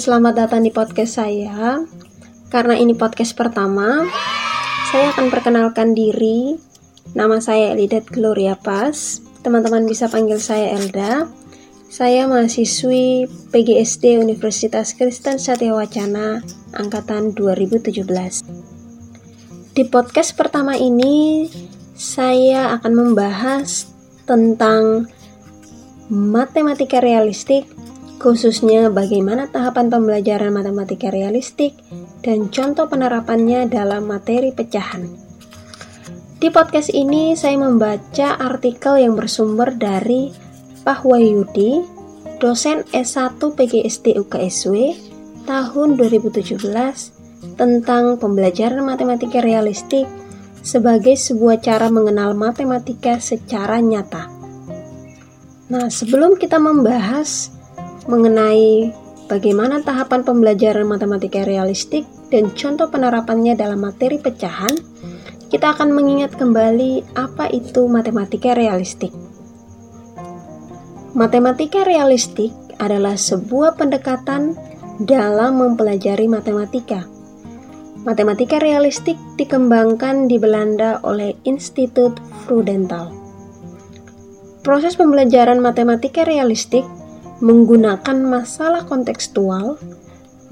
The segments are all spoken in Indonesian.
selamat datang di podcast saya. Karena ini podcast pertama, saya akan perkenalkan diri. Nama saya Elidet Gloria Pas. Teman-teman bisa panggil saya Elda. Saya mahasiswi PGSD Universitas Kristen Satya Wacana angkatan 2017. Di podcast pertama ini, saya akan membahas tentang matematika realistik khususnya bagaimana tahapan pembelajaran matematika realistik dan contoh penerapannya dalam materi pecahan. Di podcast ini saya membaca artikel yang bersumber dari Pak Wahyudi, dosen S1 PGSD UKSW tahun 2017 tentang pembelajaran matematika realistik sebagai sebuah cara mengenal matematika secara nyata. Nah, sebelum kita membahas mengenai bagaimana tahapan pembelajaran matematika realistik dan contoh penerapannya dalam materi pecahan, kita akan mengingat kembali apa itu matematika realistik. Matematika realistik adalah sebuah pendekatan dalam mempelajari matematika. Matematika realistik dikembangkan di Belanda oleh Institut Frudental. Proses pembelajaran matematika realistik menggunakan masalah kontekstual,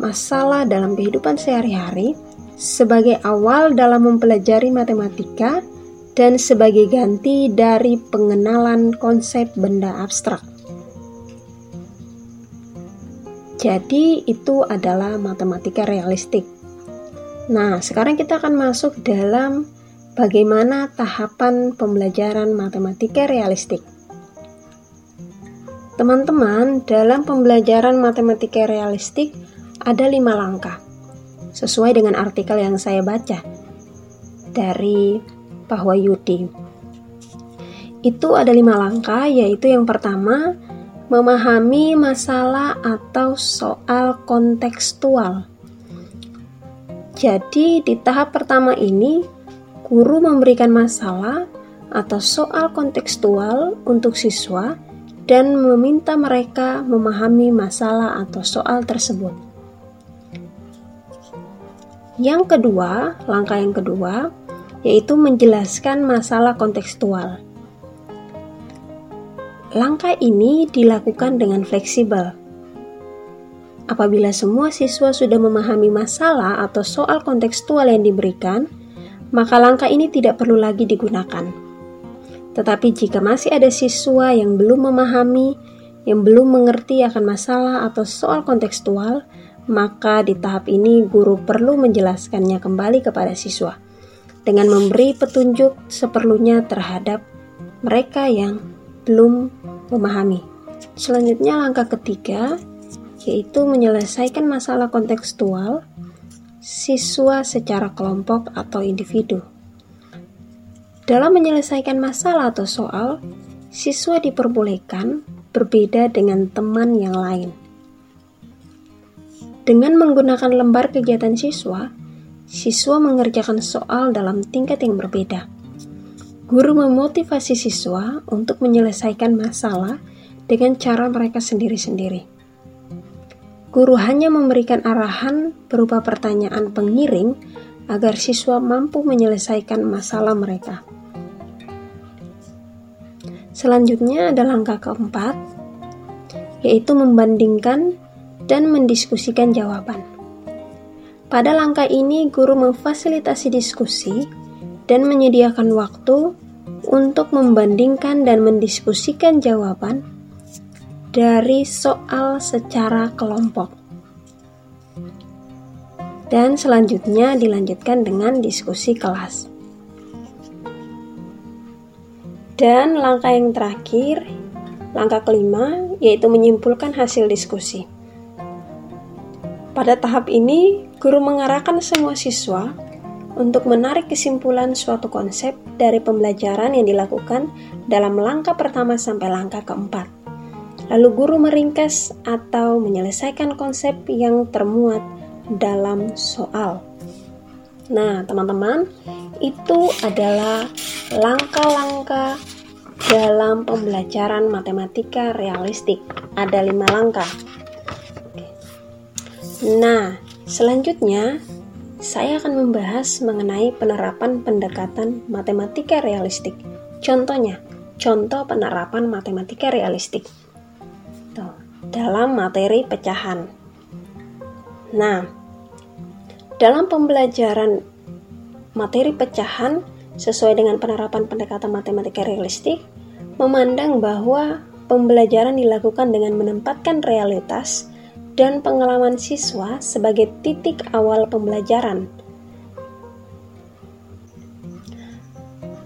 masalah dalam kehidupan sehari-hari, sebagai awal dalam mempelajari matematika dan sebagai ganti dari pengenalan konsep benda abstrak. Jadi, itu adalah matematika realistik. Nah, sekarang kita akan masuk dalam bagaimana tahapan pembelajaran matematika realistik. Teman-teman, dalam pembelajaran matematika realistik ada lima langkah, sesuai dengan artikel yang saya baca dari Pak Wahyudi. Itu ada lima langkah, yaitu yang pertama, memahami masalah atau soal kontekstual. Jadi, di tahap pertama ini, guru memberikan masalah atau soal kontekstual untuk siswa dan meminta mereka memahami masalah atau soal tersebut. Yang kedua, langkah yang kedua, yaitu menjelaskan masalah kontekstual. Langkah ini dilakukan dengan fleksibel. Apabila semua siswa sudah memahami masalah atau soal kontekstual yang diberikan, maka langkah ini tidak perlu lagi digunakan. Tetapi jika masih ada siswa yang belum memahami, yang belum mengerti akan masalah atau soal kontekstual, maka di tahap ini guru perlu menjelaskannya kembali kepada siswa dengan memberi petunjuk seperlunya terhadap mereka yang belum memahami. Selanjutnya langkah ketiga yaitu menyelesaikan masalah kontekstual siswa secara kelompok atau individu. Dalam menyelesaikan masalah atau soal, siswa diperbolehkan berbeda dengan teman yang lain. Dengan menggunakan lembar kegiatan siswa, siswa mengerjakan soal dalam tingkat yang berbeda. Guru memotivasi siswa untuk menyelesaikan masalah dengan cara mereka sendiri-sendiri. Guru hanya memberikan arahan berupa pertanyaan pengiring agar siswa mampu menyelesaikan masalah mereka. Selanjutnya ada langkah keempat, yaitu membandingkan dan mendiskusikan jawaban. Pada langkah ini, guru memfasilitasi diskusi dan menyediakan waktu untuk membandingkan dan mendiskusikan jawaban dari soal secara kelompok. Dan selanjutnya dilanjutkan dengan diskusi kelas. Dan langkah yang terakhir, langkah kelima, yaitu menyimpulkan hasil diskusi. Pada tahap ini, guru mengarahkan semua siswa untuk menarik kesimpulan suatu konsep dari pembelajaran yang dilakukan dalam langkah pertama sampai langkah keempat. Lalu guru meringkas atau menyelesaikan konsep yang termuat dalam soal. Nah, teman-teman, itu adalah langkah-langkah dalam pembelajaran matematika realistik. Ada lima langkah. Nah, selanjutnya saya akan membahas mengenai penerapan pendekatan matematika realistik. Contohnya, contoh penerapan matematika realistik. Dalam materi pecahan. Nah, dalam pembelajaran materi pecahan sesuai dengan penerapan pendekatan matematika realistik, memandang bahwa pembelajaran dilakukan dengan menempatkan realitas dan pengalaman siswa sebagai titik awal pembelajaran.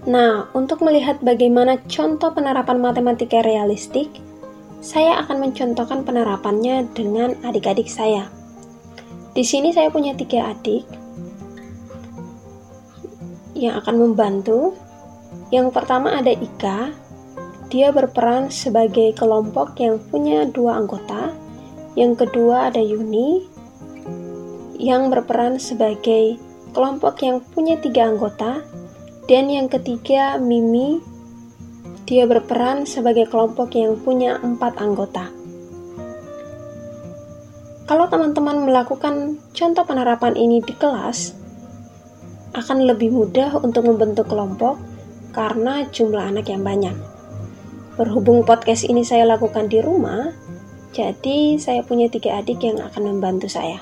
Nah, untuk melihat bagaimana contoh penerapan matematika realistik, saya akan mencontohkan penerapannya dengan adik-adik saya. Di sini saya punya tiga adik yang akan membantu. Yang pertama ada Ika, dia berperan sebagai kelompok yang punya dua anggota, yang kedua ada Yuni yang berperan sebagai kelompok yang punya tiga anggota. Dan yang ketiga Mimi, dia berperan sebagai kelompok yang punya empat anggota. Kalau teman-teman melakukan contoh penerapan ini di kelas, akan lebih mudah untuk membentuk kelompok karena jumlah anak yang banyak. Berhubung podcast ini saya lakukan di rumah, jadi, saya punya tiga adik yang akan membantu saya.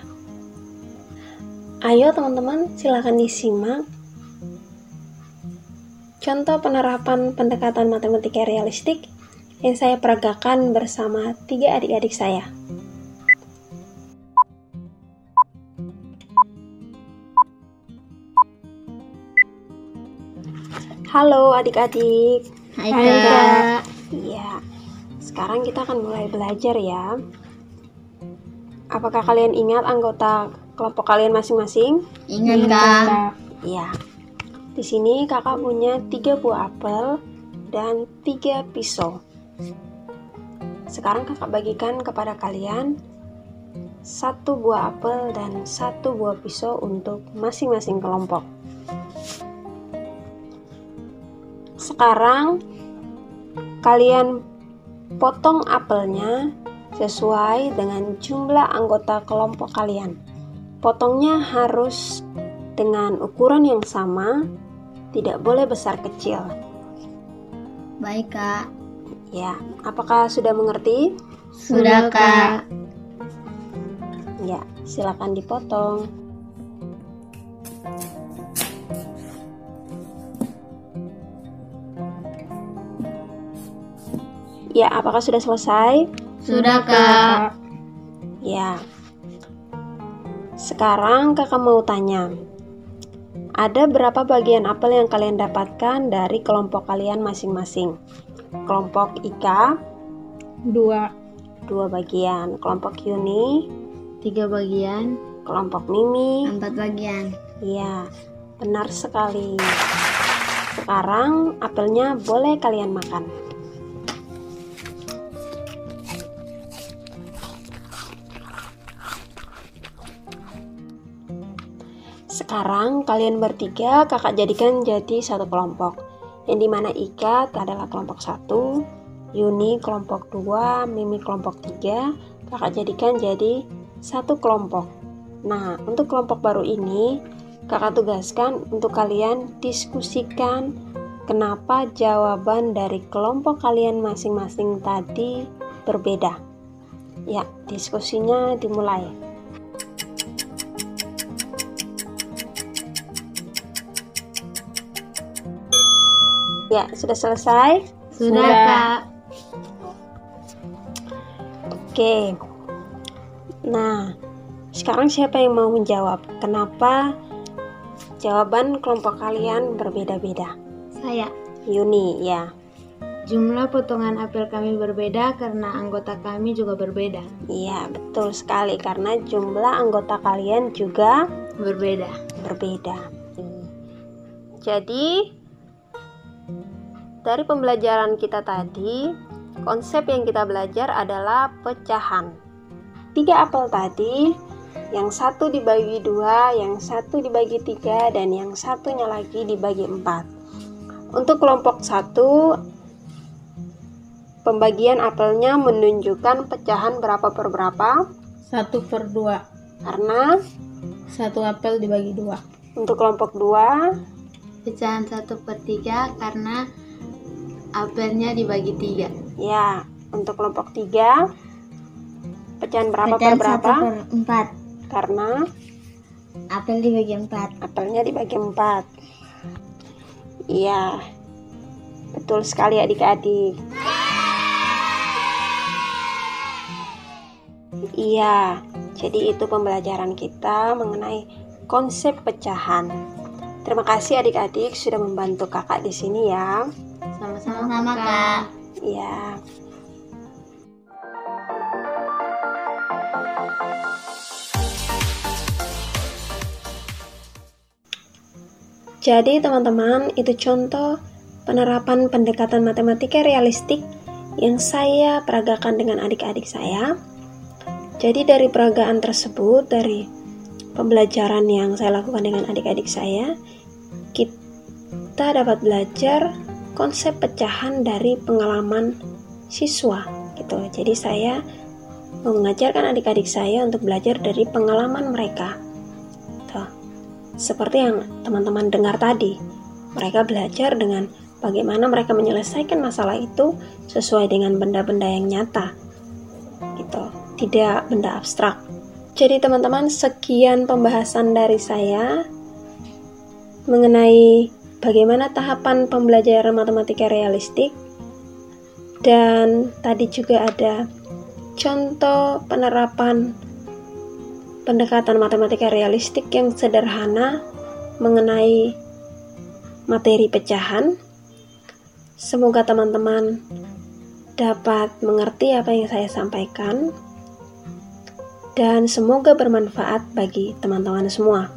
Ayo teman-teman, silahkan disimak contoh penerapan pendekatan matematika realistik yang saya peragakan bersama tiga adik-adik saya. Halo adik-adik. Hai Kak. Iya, sekarang kita akan mulai belajar ya. Apakah kalian ingat anggota kelompok kalian masing-masing? Ingat Kak. Iya. Di sini kakak punya tiga buah apel dan tiga pisau. Sekarang kakak bagikan kepada kalian satu buah apel dan satu buah pisau untuk masing-masing kelompok. Sekarang kalian Potong apelnya sesuai dengan jumlah anggota kelompok kalian. Potongnya harus dengan ukuran yang sama, tidak boleh besar kecil. Baik, Kak. Ya, apakah sudah mengerti? Sudah, Kak. Ya, silakan dipotong. Ya, apakah sudah selesai? Sudah, Kak. Ya. Sekarang kakak mau tanya. Ada berapa bagian apel yang kalian dapatkan dari kelompok kalian masing-masing? Kelompok Ika? Dua. Dua bagian. Kelompok Yuni? Tiga bagian. Kelompok Mimi? Empat bagian. Iya, benar sekali. Sekarang apelnya boleh kalian makan. Sekarang kalian bertiga kakak jadikan jadi satu kelompok yang di mana Ika adalah kelompok satu, Yuni kelompok dua, Mimi kelompok tiga, kakak jadikan jadi satu kelompok. Nah, untuk kelompok baru ini, kakak tugaskan untuk kalian diskusikan kenapa jawaban dari kelompok kalian masing-masing tadi berbeda. Ya, diskusinya dimulai. Ya, sudah selesai? Sudah, Kak. Oke. Nah, sekarang siapa yang mau menjawab? Kenapa jawaban kelompok kalian berbeda-beda? Saya. Yuni, ya. Jumlah potongan apel kami berbeda karena anggota kami juga berbeda. Iya, betul sekali karena jumlah anggota kalian juga Berbeda. berbeda. Jadi, dari pembelajaran kita tadi, konsep yang kita belajar adalah pecahan. Tiga apel tadi, yang satu dibagi dua, yang satu dibagi tiga, dan yang satunya lagi dibagi empat. Untuk kelompok satu, pembagian apelnya menunjukkan pecahan berapa per berapa? Satu per dua. Karena Satu apel dibagi dua. untuk kelompok 2 Pecahan satu per tiga karena apelnya dibagi tiga. ya, untuk kelompok 3 pecahan berapa per berapa? empat. Karena Apel dibagi empat. apelnya dibagi 4. Iya. Betul sekali adik-adik. Iya. Jadi itu pembelajaran kita mengenai konsep pecahan. Terima kasih adik-adik sudah membantu kakak di sini ya. Sama-sama, Kak. Iya. Jadi teman-teman, itu contoh penerapan pendekatan matematika realistik yang saya peragakan dengan adik-adik saya. Jadi dari peragaan tersebut, dari pembelajaran yang saya lakukan dengan adik-adik saya, kita dapat belajar konsep pecahan dari pengalaman siswa gitu. Jadi saya mengajarkan adik-adik saya untuk belajar dari pengalaman mereka. Tuh. Seperti yang teman-teman dengar tadi, mereka belajar dengan bagaimana mereka menyelesaikan masalah itu sesuai dengan benda-benda yang nyata. Gitu. Tidak benda abstrak. Jadi teman-teman, sekian pembahasan dari saya mengenai bagaimana tahapan pembelajaran matematika realistik dan tadi juga ada contoh penerapan pendekatan matematika realistik yang sederhana mengenai materi pecahan. Semoga teman-teman dapat mengerti apa yang saya sampaikan dan semoga bermanfaat bagi teman-teman semua.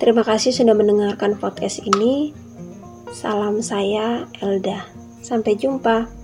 Terima kasih sudah mendengarkan podcast ini. Salam saya Elda. Sampai jumpa.